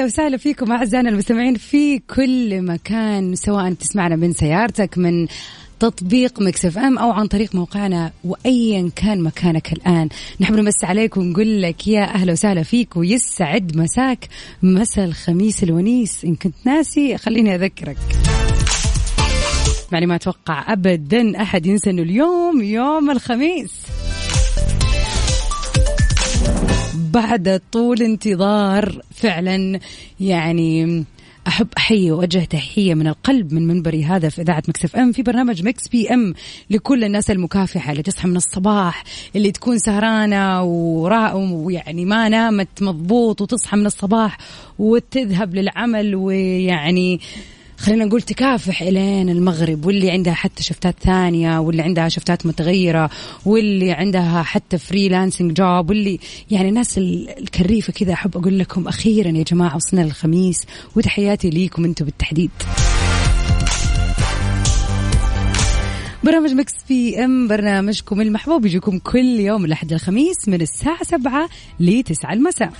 أهلا وسهلا فيكم أعزائنا المستمعين في كل مكان سواء تسمعنا من سيارتك من تطبيق Mix FM أو عن طريق موقعنا وايا كان مكانك الآن. نحب نمسي عليك ونقول لك يا أهلا وسهلا فيك ويسعد مساك مسا الخميس الونيس. إن كنت ناسي خليني أذكرك. يعني ما أتوقع ابدا أحد ينسى إنه اليوم يوم الخميس. بعد طول انتظار فعلا يعني أحب أحيي وأوجه تحية من القلب من منبري هذا في إذاعة Mix FM في برنامج Mix PM لكل الناس المكافحة اللي تصحى من الصباح اللي تكون سهرانة ويعني ما نامت مضبوط وتصحى من الصباح وتذهب للعمل ويعني خلينا نقول تكافح إلين المغرب واللي عندها حتى شفتات ثانية واللي عندها شفتات متغيرة واللي عندها حتى freelancing job واللي يعني الناس ال- الكريفة كذا أحب أقول لكم أخيرا يا جماعة وصلنا للخميس وتحياتي ليكم أنتم بالتحديد. برنامج Mix PM برنامجكم المحبوب يجيكم كل يوم الأحد الخميس من الساعة 7 ل 9 المساء.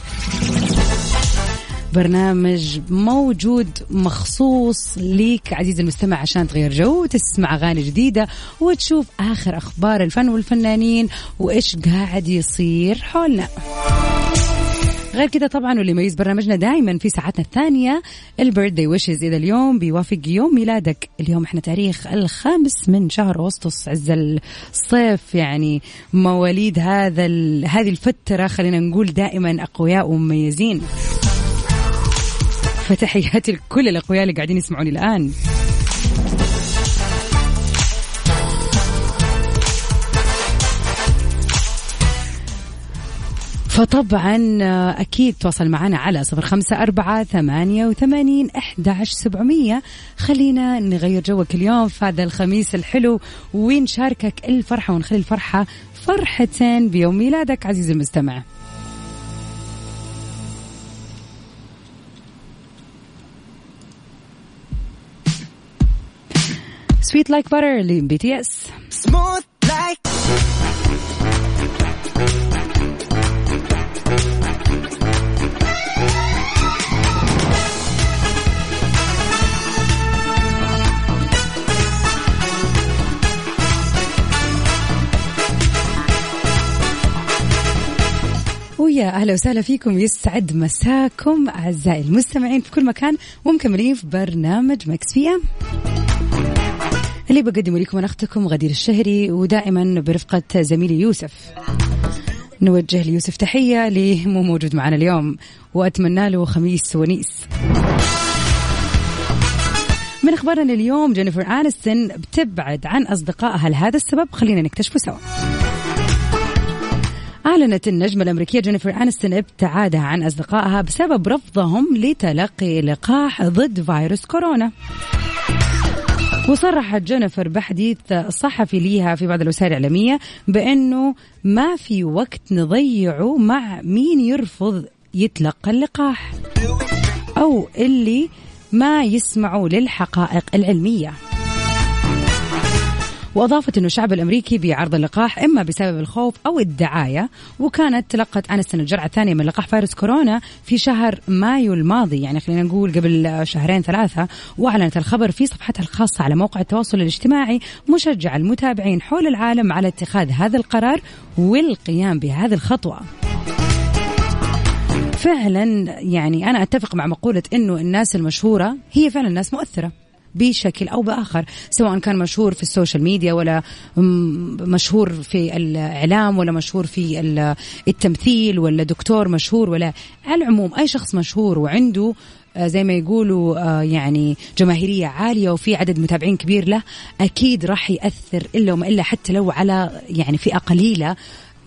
برنامج موجود مخصوص ليك عزيزي المستمع عشان تغير جو وتسمع أغاني جديدة وتشوف آخر أخبار الفن والفنانين وإيش قاعد يصير حولنا. غير كذا طبعا واللي يميز برنامجنا دائما في ساعتنا الثانية البيرثدي ويشز إذا اليوم بيوافق يوم ميلادك. اليوم إحنا تاريخ الخامس من شهر أغسطس عز الصيف. يعني مواليد هذا هذه الفترة خلينا نقول دائما أقوياء ومميزين. فتحياتي لكل الأقوياء اللي قاعدين يسمعوني الآن. فطبعا آه، أكيد تواصل معنا على صفر خمسة أربعة ثمانية وثمانين أحد سبعمية. خلينا نغير جوك اليوم في هذا الخميس الحلو ونشاركك الفرحة ونخلي الفرحة فرحتين بيوم ميلادك عزيزي المستمع. smooth like butter ل BTS ويا أهلا وسهلا فيكم يسعد مساكم أعزائي المستمعين في كل مكان ومكملين في برنامج Mix PM. اللي بقدمه لكم أنا أختكم غدير الشهري ودائما برفقة زميلي يوسف. نوجه ليوسف تحية اللي مو موجود معنا اليوم وأتمنى له خميس ونيس. من أخبارنا اليوم جينيفر انستون بتبعد عن اصدقائها لهذا السبب. خلينا نكتشفه سوا. أعلنت النجمة الأمريكية جينيفر أنستون ابتعادها عن أصدقائها بسبب رفضهم لتلقي لقاح ضد فيروس كورونا. وصرحت جينيفر بحديث صحفي ليها في بعض الوسائل الإعلامية بأنه ما في وقت نضيعه مع مين يرفض يتلقى اللقاح. أو اللي ما يسمعوا للحقائق العلمية. وأضافت أنه الشعب الأمريكي بيعرض اللقاح إما بسبب الخوف أو الدعاية وكانت تلقت أنستون الجرعة الثانية من لقاح فيروس كورونا في شهر مايو الماضي. يعني خلينا نقول قبل شهرين ثلاثة وأعلنت الخبر في صفحتها الخاصة على موقع التواصل الاجتماعي مشجع المتابعين حول العالم على اتخاذ هذا القرار والقيام بهذه الخطوة. فعلا يعني أنا أتفق مع مقولة إنه الناس المشهورة هي فعلا ناس مؤثرة. بشكل أو بآخر سواء كان مشهور في ال social media ولا مشهور في الإعلام ولا مشهور في ال- التمثيل ولا دكتور مشهور ولا على العموم أي شخص مشهور وعنده آه، زي ما يقولوا آه، يعني جماهيرية عالية وفي عدد متابعين كبير له أكيد راح يأثر إلا وما إلا حتى لو على يعني فئة قليلة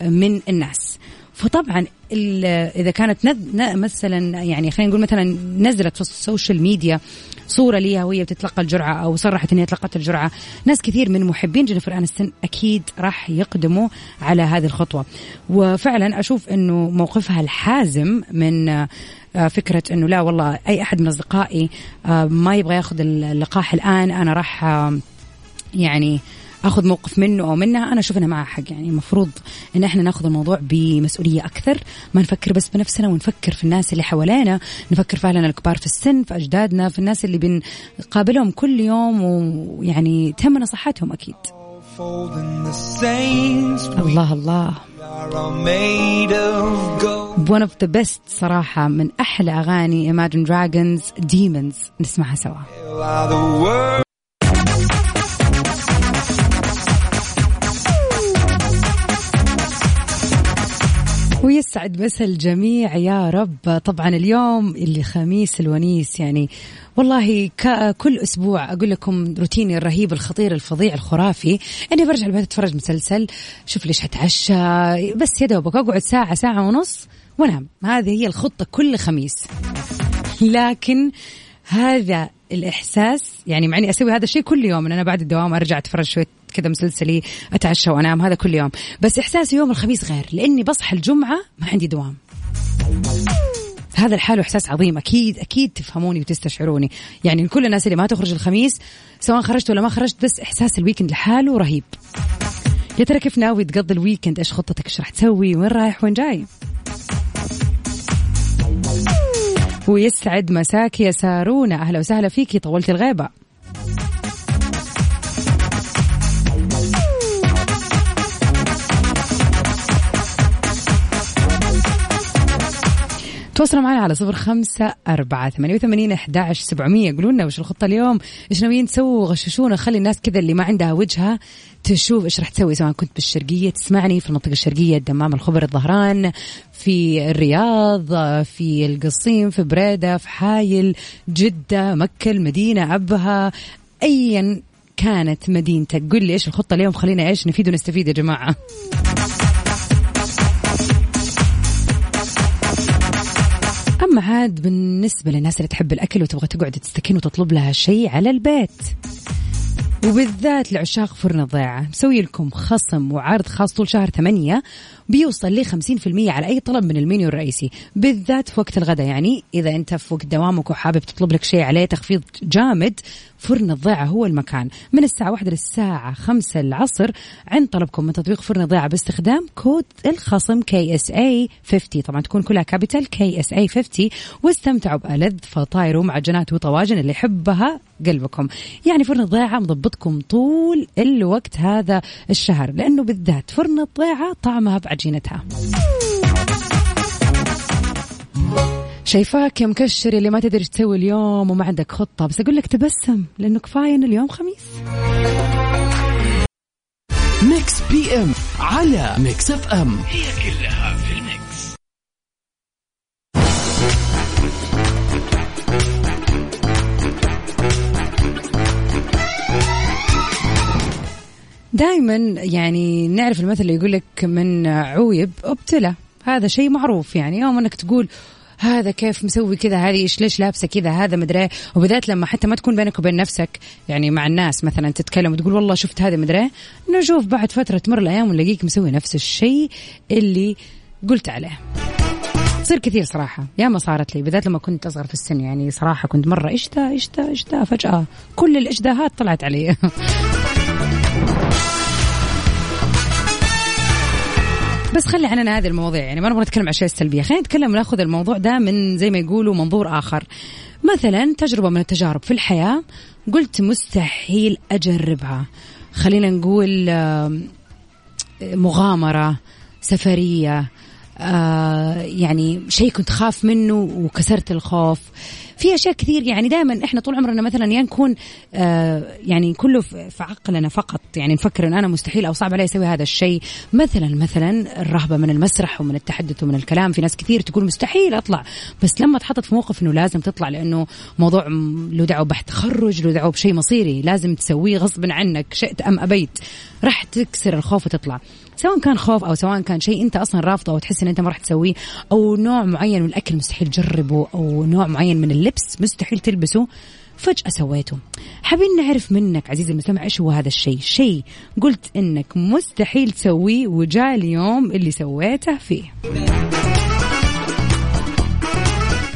من الناس. فطبعا إذا كانت مثلا يعني خلينا نقول مثلا نزلت في ال social media صورة ليها وهي بتتلقى الجرعة أو صرحت إنها تلقت الجرعة. ناس كثير من محبين جينيفر انستون أكيد راح يقدموا على هذه الخطوة. وفعلا أشوف إنه موقفها الحازم من آه، فكرة أنه لا والله أي أحد من أصدقائي آه، ما يبغى ياخذ اللقاح الآن أنا راح يعني آخذ موقف منه أو منها. أنا أشوف إنها معها حق. يعني المفروض إن إحنا ناخذ الموضوع بمسؤولية أكثر. ما نفكر بس بنفسنا ونفكر في الناس اللي حوالينا. نفكر فعلا الكبار في السن في أجدادنا في الناس اللي بنقابلهم كل يوم. ويعني تهمنا صحتهم أكيد. الله الله. One of the best صراحة من أحلى أغاني Imagine Dragons Demons. نسمعها سوا. ويسعد مسا الجميع يا رب. طبعا اليوم اللي خميس الونيس يعني والله كل أسبوع أقول لكم روتيني الرهيب الخطير الفظيع الخرافي. اني برجع البيت أتفرج مسلسل شوف ليش حتعشى بس يا دوبك أقعد ساعة ساعة ونص وأنام. هذه هي الخطة كل خميس. لكن هذا الإحساس يعني معني أسوي هذا الشيء كل يوم إن أنا بعد الدوام أرجع أتفرج شوية كذا مسلسلي أتعشى وأنام هذا كل يوم. بس احساسي يوم الخميس غير لأني بصحى الجمعة ما عندي دوام. هذا الحال احساس عظيم أكيد أكيد تفهموني وتستشعروني. يعني كل الناس اللي ما تخرج الخميس سواء خرجت ولا ما خرجت بس إحساس ال weekend لحاله رهيب. يا ترى كيف ناوي تقضي ال weekend إيش خطتك؟ إيش راح تسوي؟ وين رايح؟ وين جاي؟ ويسعد مساك يا سارونا. أهلا وسهلا فيكي طولت الغيبة. تواصلوا معنا على صفر خمسة أربعة ثمانية وثمانين أحد سبعمية. قولوا لنا وش الخطة اليوم؟ إيش ناويين تسووا؟ غششونا. خلي الناس كذا اللي ما عندها وجهة تشوف إيش راح تسوي سواء كنت بالشرقية. تسمعني في المنطقة الشرقية الدمام الخبر الظهران في الرياض في القصيم في بريدة في حايل جدة مكة المدينة عبها. أيا كانت مدينتك. قل لي إيش الخطة اليوم؟ خلينا إيش نفيد ونستفيد يا جماعة. أما عاد بالنسبة للناس اللي تحب الأكل وتبغى تقعد تستكين وتطلب لها شيء على البيت. وبالذات لعشاق فرن الضيعة. مسوي لكم خصم وعرض خاص طول شهر ثمانية بيوصل ل 50% على أي طلب من المنيو الرئيسي بالذات في وقت الغداء. يعني إذا أنت في وقت دوامك وحابب تطلب لك شيء عليه تخفيض جامد فرن الضيعة هو المكان. من الساعة واحدة للساعة خمسة العصر عند طلبكم من تطبيق فرن الضيعة باستخدام كود الخصم KSA 50 طبعا تكون كلها capital KSA 50 واستمتعوا بألذ فطاير ومعجنات وطواجن اللي يحبها قلبكم. يعني فرن الضيعة مضبطكم طول الوقت هذا الشهر لأنه بالذات فرن الضيعة طعمها بعجينتها شايفاك يا مكشر اللي ما تدري تسوي اليوم وما عندك خطة بس أقول لك تبسم لأنه كفاية إن اليوم خميس. Mix PM على Mix FM هي كلها في الميكس. دائما يعني نعرف المثل اللي يقول لك من عويب أبتلى. هذا شيء معروف يعني. يوم إنك تقول هذا كيف مسوي كذا هذه إيش ليش لابسة كذا هذا مدري وبالذات لما حتى ما تكون بينك وبين نفسك يعني مع الناس مثلا تتكلم وتقول والله شفت هذا مدري نشوف بعد فترة تمر الأيام ونلاقيك مسوي نفس الشيء اللي قلت عليه. تصير كثير صراحة. يا ما صارت لي. بالذات لما كنت أصغر في السن يعني صراحة كنت مرة إيش ذا إيش ذا إيش ذا فجأة كل الإشداهات طلعت علي. بس خلي عننا هذه المواضيع. يعني ما نبغى نتكلم عن الاشياء السلبيه خلينا نتكلم ناخذ الموضوع ده من زي ما يقولوا منظور آخر. مثلا تجربة من التجارب في الحياة قلت مستحيل أجربها. خلينا نقول مغامرة سفرية آه يعني شيء كنت خاف منه وكسرت الخوف. في أشياء كثير يعني دائما إحنا طول عمرنا مثلا يا نكون آه يعني كله في عقلنا فقط. يعني نفكر إن أنا مستحيل أو صعب علي أسوي هذا الشيء. مثلا مثلا الرهبة من المسرح ومن التحدث ومن الكلام. في ناس كثير تقول مستحيل أطلع بس لما تحطت في موقف إنه لازم تطلع لأنه موضوع له دعوة بتخرج له دعوة بشيء مصيري لازم تسويه غصبا عنك شئت أم أبيت. راح تكسر الخوف وتطلع. سواء كان خوف أو سواء كان شيء أنت أصلا رافضه أو تحس إن أنت ما راح تسويه أو نوع معين من الأكل مستحيل تجربه أو نوع معين من اللبس مستحيل تلبسه فجأة سويته. حابين نعرف منك عزيزي المستمع إيش هو هذا الشيء؟ شيء قلت إنك مستحيل تسويه وجاء اليوم اللي سويته فيه.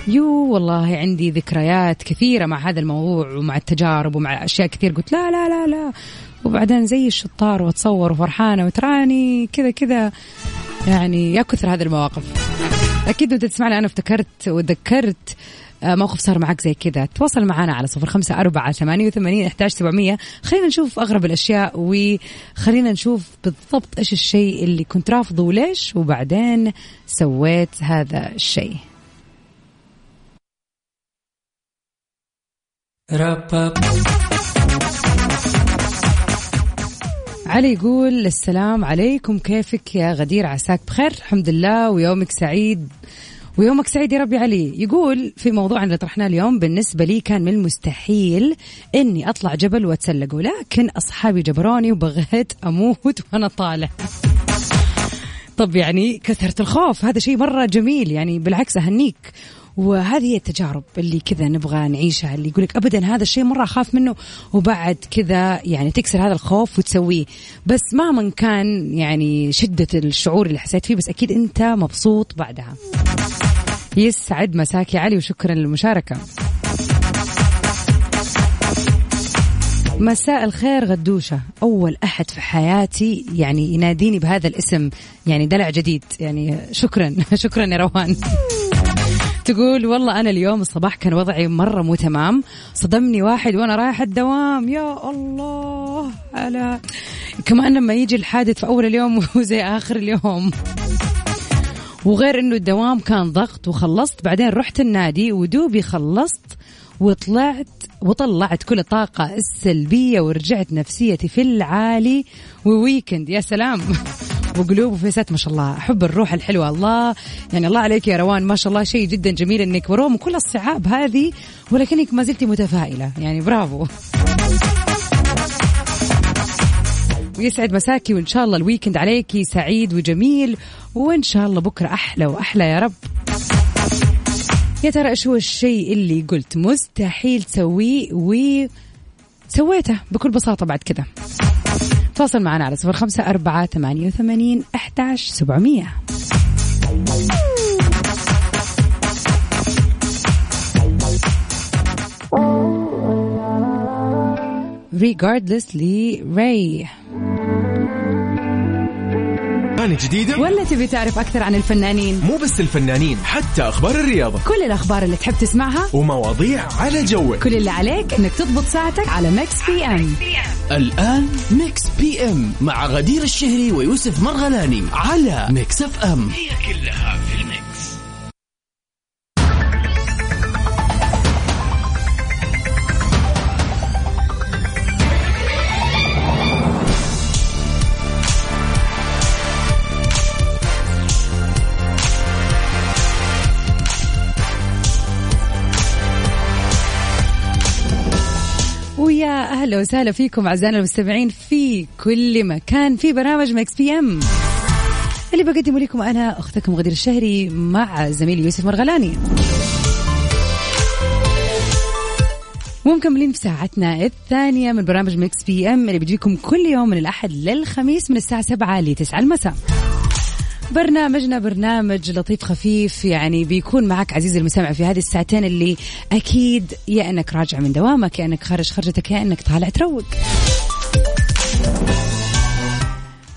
يو والله عندي ذكريات كثيرة مع هذا الموضوع ومع التجارب ومع أشياء كثير. قلت لا لا لا لا. وبعدين زي الشطار واتصور وفرحانة وتراني كذا كذا يعني يا كثر هذه المواقف. أكيد وأنت تسمعني أنا افتكرت وذكرت آه، موقف صار معك زي كذا. تواصل معنا على صفر خمسة أربعة ثمانية وثمانين إحداش سبعمية. خلينا نشوف أغرب الأشياء وخلينا نشوف بالضبط إيش الشيء اللي كنت رافضه وليش وبعدين سويت هذا الشيء. علي يقول السلام عليكم كيفك يا غدير عساك بخير؟ الحمد لله ويومك سعيد. ويومك سعيد يا ربي علي. يقول في موضوعنا اللي طرحناه اليوم بالنسبة لي كان من المستحيل إني أطلع جبل وأتسلق ولكن أصحابي جبروني وبغيت أموت وأنا طالع. طب يعني كثرة الخوف هذا شيء مرة جميل يعني بالعكس أهنيك. وهذه هي التجارب اللي كذا نبغى نعيشها اللي يقولك ابدا هذا الشيء مرة أخاف منه وبعد كذا يعني تكسر هذا الخوف وتسويه. بس مهما كان يعني شدة الشعور اللي حسيت فيه بس أكيد أنت مبسوط بعدها. يسعد مساك يا علي وشكرا للمشاركة. مساء الخير غدوشة. أول أحد في حياتي يعني يناديني بهذا الاسم يعني دلع جديد. يعني شكرا شكرا يا روان. تقول والله أنا اليوم الصباح كان وضعي مرة مو تمام. صدمني واحد وأنا رايح الدوام. يا الله. على كمان لما يجي الحادث في أول اليوم وزي آخر اليوم. وغير إنه الدوام كان ضغط وخلصت بعدين رحت النادي ودوبي خلصت وطلعت وطلعت كل الطاقة السلبية ورجعت نفسيتي في العالي. و weekend يا سلام. وقلوب وفيسات ما شاء الله. احب الروح الحلوة. الله يعني الله عليك يا روان. ما شاء الله شيء جدا جميل إنك برغم كل الصعاب هذه ولكنك ما زلتي متفائلة. يعني برافو. ويسعد مساكي وإن شاء الله ال weekend عليكي سعيد وجميل وإن شاء الله بكرة أحلى وأحلى يا رب. يا ترى إيش هو الشيء اللي قلت مستحيل تسويه وسويته بكل بساطة بعد كذا؟ تواصل معنا على صفر خمسة أربعة ثمانية وثمانين أحداش سبعمية. Request لأي أغاني جديدة. ولا تبي تعرف أكثر عن الفنانين. مو بس الفنانين حتى أخبار الرياضة. كل الأخبار اللي تحب تسمعها. ومواضيع على جوك. كل اللي عليك إنك تضبط ساعتك على Mix PM الآن Mix PM مع غدير الشهري ويوسف مرغلاني على Mix FM هي كلها في أهلا وسهلا فيكم أعزائنا المستمعين في كل مكان في برنامج Mix PM. اللي بقدمه لكم أنا أختكم غدير الشهري مع زميلي يوسف مرغلاني. ومكملين في ساعتنا الثانية من برنامج Mix PM اللي بيجيكم كل يوم من الأحد للخميس من الساعة 7 ل 9 المساء. برنامجنا برنامج لطيف خفيف يعني بيكون معك عزيزي المستمع في هذه الساعتين اللي أكيد يا أنك راجع من دوامك يا أنك خارج خرجتك يا أنك طالع تروق.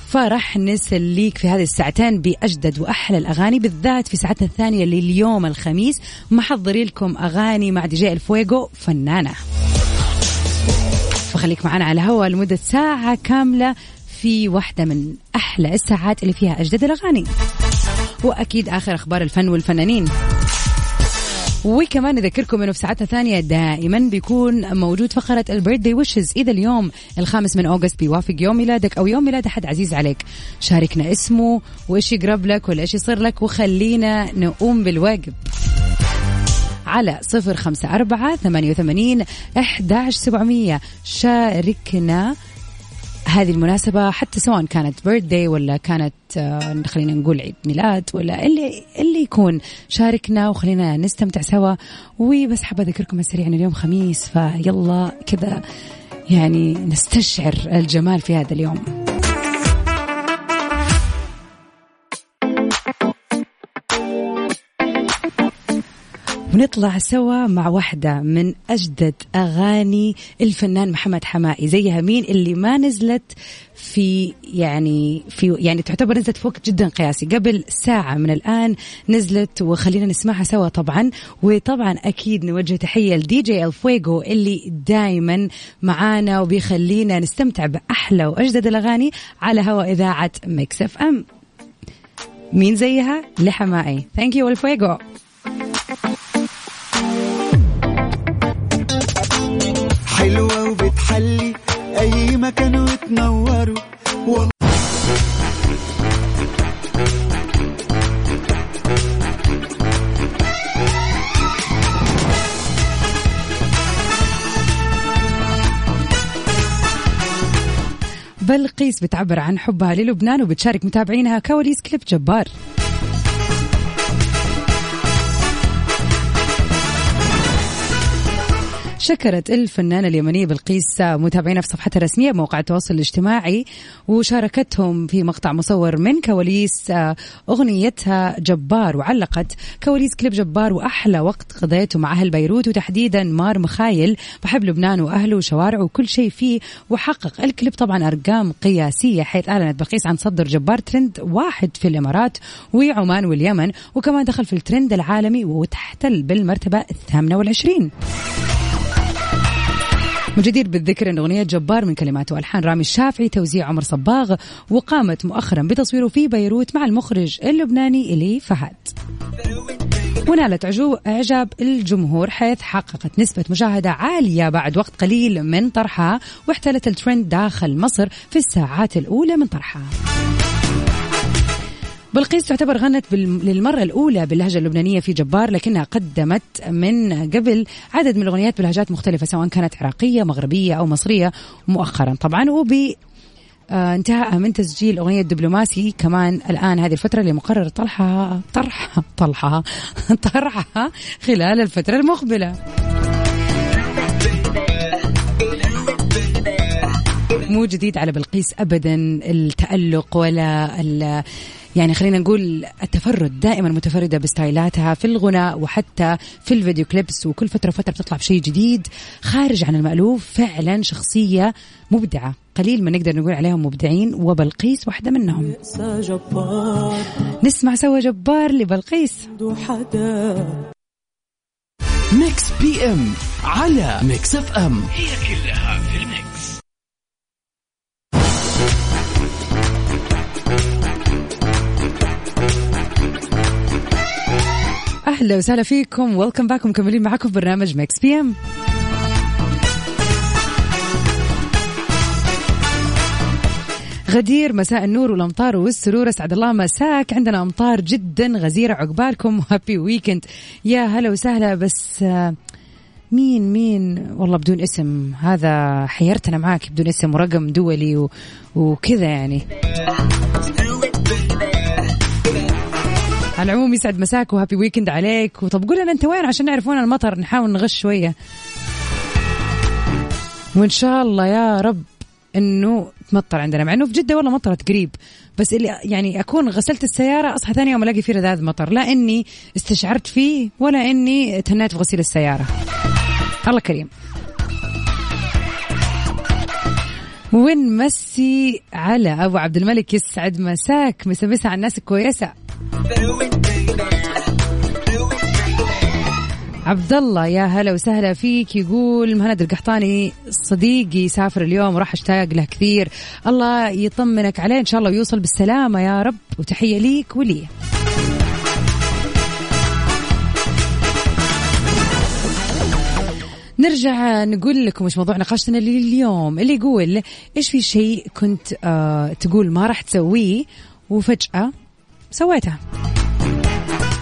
فرح نسليك في هذه الساعتين بأجدد وأحلى الأغاني بالذات في ساعتنا الثانية لليوم الخميس. محضرين لكم أغاني مع دي جي الفويجو فنانة. فخليك معنا على هوا لمدة ساعة كاملة. في واحدة من أحلى الساعات اللي فيها أجدد الأغاني. وأكيد آخر أخبار الفن والفنانين. وكمان نذكركم إنه في ساعتنا الثانية دائما بيكون موجود فقرة البيرثدي ويشز إذا اليوم الخامس من أوغست بيوافق يوم ميلادك أو يوم ميلاد أحد عزيز عليك. شاركنا اسمه وإيش يقرب لك ولا إيش يصير لك وخلينا نقوم بالواجب على صفر خمسة أربعة ثمانية وثمانين أحداش سبعمية. شاركنا هذه المناسبة حتى سواء كانت بيرثدي ولا كانت آه، خلينا نقول عيد ميلاد ولا اللي اللي يكون شاركنا وخلينا نستمتع سوا. وبس حابة أذكركم سريعا اليوم خميس فيلا كذا يعني نستشعر الجمال في هذا اليوم. ونطلع سوا مع واحدة من أجدد أغاني الفنان محمد حمائي زيها مين اللي ما نزلت في يعني في يعني تعتبر نزلت في وقت جدا قياسي. قبل ساعة من الآن نزلت وخلينا نسمعها سوا طبعا. وطبعا أكيد نوجه تحية لدي جي الفويجو اللي دايما معانا وبيخلينا نستمتع بأحلى وأجدد الأغاني على هوا إذاعة Mix FM. مين زيها؟ لحمائي. Thank you الفويجو وبتحلي أي مكان وتنوروا بلقيس بتعبر عن حبها للبنان وبتشارك متابعينها كواليس كليب جبار. شكرت الفنانة اليمنية بلقيس متابعينا في صفحتها الرسمية بموقع التواصل الاجتماعي وشاركتهم في مقطع مصور من كواليس أغنيتها جبار وعلقت كواليس كليب جبار وأحلى وقت قضيته مع أهل بيروت وتحديدا مار مخايل بحب لبنان وأهله وشوارعه وكل شيء فيه وحقق الكليب طبعا أرقام قياسية حيث أعلنت بلقيس عن تصدر جبار ترند واحد في الإمارات وعمان واليمن وكمان دخل في الترند العالمي وتحتل بالمرتبة الثامنة والعشرين. وجدير بالذكر أن أغنية جبار من كلمات وألحان رامي الشافعي توزيع عمر صباغ وقامت مؤخرا بتصويره في بيروت مع المخرج اللبناني إلي فهد. ونالت إعجاب الجمهور حيث حققت نسبة مشاهدة عالية بعد وقت قليل من طرحها واحتلت الترند داخل مصر في الساعات الأولى من طرحها. بلقيس تعتبر غنت للمرة الأولى باللهجة اللبنانية في جبار لكنها قدمت من قبل عدد من الأغنيات بلهجات مختلفة سواء كانت عراقية مغربية أو مصرية مؤخرا. طبعا وب آه انتهاءها من تسجيل أغنية دبلوماسي كمان الآن هذه الفترة اللي مقرر طرحها طرحها طرحها طرحها خلال الفترة المقبلة. مو جديد على بلقيس ابدا التألق ولا يعني خلينا نقول التفرد دائما متفردة بستايلاتها في الغناء وحتى في ال video clips وكل فترة وفترة بتطلع بشيء جديد خارج عن المألوف فعلا شخصية مبدعة. قليل ما نقدر نقول عليهم مبدعين وبلقيس واحدة منهم. نسمع سوا جبار لبلقيس. Mix PM على Mix FM. هي كلها في ال mix. أهلا وسهلا فيكم. welcome back مكملين معكم برنامج Mix PM غدير مساء النور والأمطار والسرور. أسعد الله مساك. عندنا أمطار جدا غزيرة عقبالكم. و happy weekend يا هلا وسهلا. بس آه، مين مين؟ والله بدون اسم. هذا حيرتنا معاك. بدون اسم ورقم دولي وكذا يعني. على العموم يسعد مساك وهابي ويكند عليك. وطب قول لنا انت وين عشان نعرف وين المطر. نحاول نغش شوية. وإن شاء الله يا رب إنه تمطر عندنا. مع إنه في جدة والله مطرت قريب. بس اللي يعني أكون غسلت السيارة أصحى ثاني يوم ألاقي فيه رذاذ مطر. لا إني استشعرت فيه ولا إني تهنيت في غسيل السيارة. الله كريم. ونمسي على أبو عبد الملك يسعد مساك. مسمسها على الناس الكويسه عبد الله يا هلا وسهلا فيك. يقول مهند القحطاني صديقي سافر اليوم وراح اشتاق له كثير. الله يطمنك عليه إن شاء الله ويوصل بالسلامة يا رب. وتحية ليك وليه نرجع نقول لكم إيش موضوع نقاشنا لليوم. اللي يقول إيش في شيء كنت آه، تقول ما راح تسويه وفجأة سويته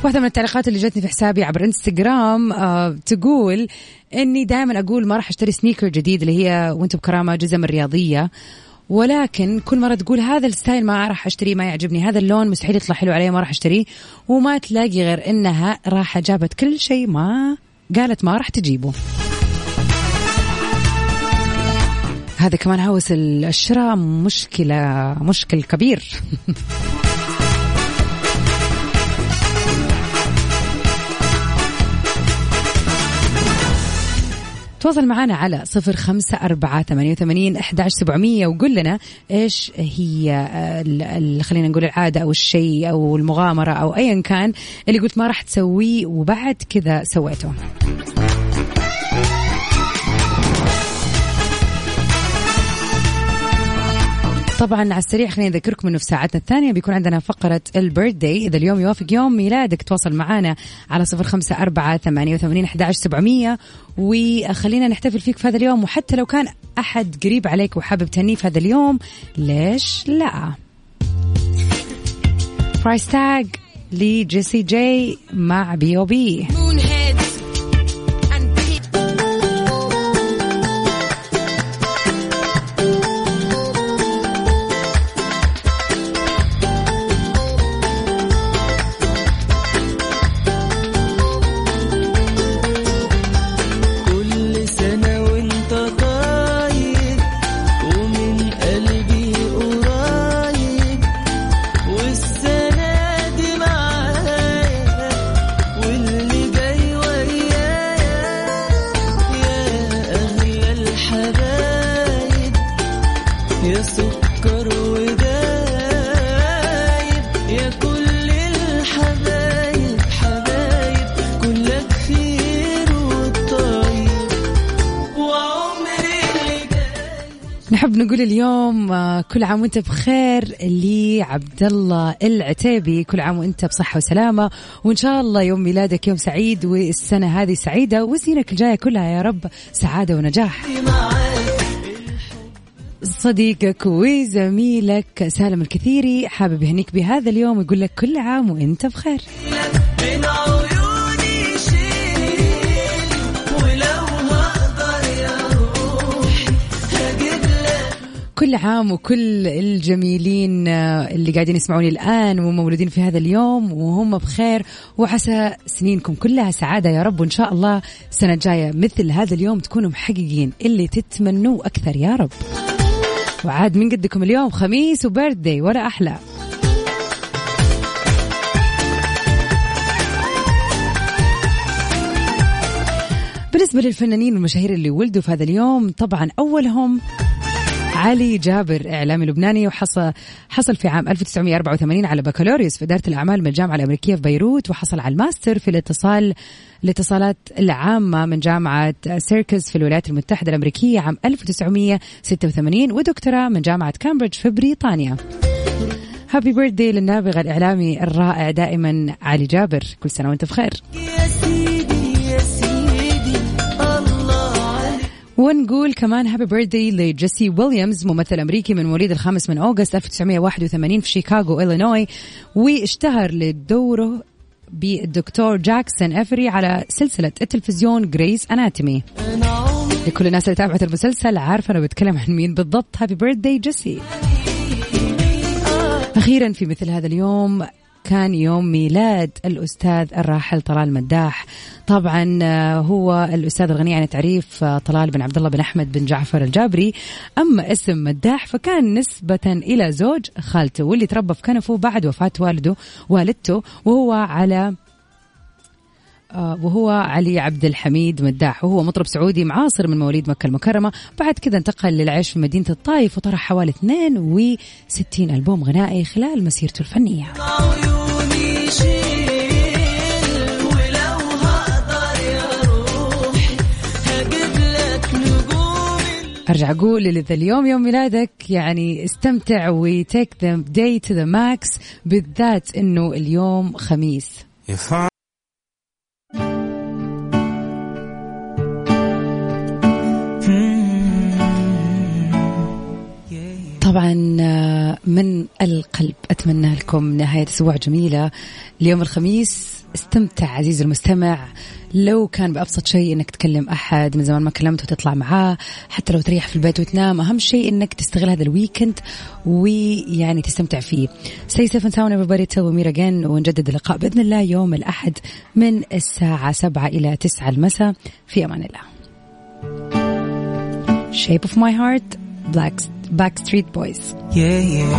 واحدة من التعليقات اللي جتني في حسابي عبر إنستغرام آه تقول إني دائما أقول ما راح أشتري سنيكر جديد اللي هي وأنتم بكرامة جزم الرياضية. ولكن كل مرة تقول هذا الستايل ما راح اشتريه ما يعجبني. هذا اللون مستحيل يطلع حلو علي ما راح اشتريه وما تلاقي غير إنها راح جابت كل شيء ما قالت ما راح تجيبه. هذا كمان هوس الشراء مشكلة مشكل كبير. تواصل معنا على صفر خمسة أربعة ثمانية وثمانين أحد سبعمية وقول لنا إيش هي خلينا نقول العادة أو الشيء أو المغامرة أو أيا كان اللي قلت ما راح تسويه وبعد كذا سويته. طبعا على السريع خليني أذكركم إنه في ساعتنا الثانية بيكون عندنا فقرة ال birthday إذا اليوم يوافق يوم ميلادك تواصل معنا على صفر خمسة أربعة ثمانية وثمانين احدى سبعمئه وخلينا نحتفل فيك في هذا اليوم وحتى لو كان أحد قريب عليك وحابب تهنيه في هذا اليوم ليش لا؟ Price Tag ل Jessie J مع B.o.B نقول اليوم آه، كل عام وانت بخير لعبد الله العتيبي. كل عام وانت بصحة وسلامة. وإن شاء الله يوم ميلادك يوم سعيد والسنة هذه سعيدة وسنينك الجاية كلها يا رب سعادة ونجاح. صديقك وزميلك سالم الكثيري حابب يهنيك بهذا اليوم ويقول لك كل عام وانت بخير. كل عام وكل الجميلين آه، اللي قاعدين يسمعوني الآن ومولودين في هذا اليوم وهم بخير وعسى سنينكم كلها سعادة يا رب. وإن شاء الله السنة الجاية مثل هذا اليوم تكونوا محققين اللي تتمنوه أكثر يا رب. وعاد من قدكم اليوم خميس وبيرثدي ولا أحلى. بالنسبة للفنانين والمشاهير اللي ولدوا في هذا اليوم طبعا أولهم علي جابر إعلامي لبناني وحصل حصل في عام 1984 على بكالوريوس في إدارة الأعمال من الجامعة الأمريكية في بيروت وحصل على الماستر في الاتصال الاتصالات العامة من جامعة سيراكيوز في الولايات المتحدة الأمريكية عام 1986 ودكتوراه من جامعة كامبريدج في بريطانيا. happy birthday للنابغة الإعلامي الرائع دائما علي جابر. كل سنة وأنت بخير. ونقول كمان happy birthday لجيسي ويليامز ممثل أمريكي من مواليد الخامس من August 1981 في شيكاغو إلينوي. واشتهر لدوره بالدكتور جاكسون أفري على سلسلة التلفزيون Grey's Anatomy لكل الناس اللي تابعت المسلسل عارفة أنا بتكلم عن مين بالضبط. happy birthday جيسي. أخيرا في مثل هذا اليوم كان يوم ميلاد الأستاذ الراحل طلال مداح. طبعا آه، هو الأستاذ الغني عن التعريف آه، طلال بن عبد الله بن أحمد بن جعفر الجابري. أما اسم مداح فكان نسبة إلى زوج خالته واللي تربى في كنفه بعد وفاة والده والدته وهو على وهو علي عبد الحميد مداح وهو مطرب سعودي معاصر من مواليد مكة المكرمة. بعد كذا انتقل للعيش في مدينة الطائف وطرح حوالي 62 ألبوم غنائي خلال مسيرته الفنية. أرجع أقول اللي ذا اليوم يوم ميلادك يعني استمتع و take the day to the max بالذات إنه اليوم خميس. طبعا آه، من القلب أتمنى لكم نهاية أسبوع جميلة. اليوم الخميس استمتع عزيزي المستمع. لو كان بأبسط شيء إنك تكلم أحد من زمان ما كلمته وتطلع معاه حتى لو تريح في البيت وتنام أهم شيء إنك تستغل هذا الويكند ويعني تستمتع فيه. Safe and sound everybody. Till again ونجدد اللقاء بإذن الله يوم الأحد من الساعة 7 إلى 9 المساء. في أمان الله. Shape of my heart Black Backstreet Boys Yeah, yeah.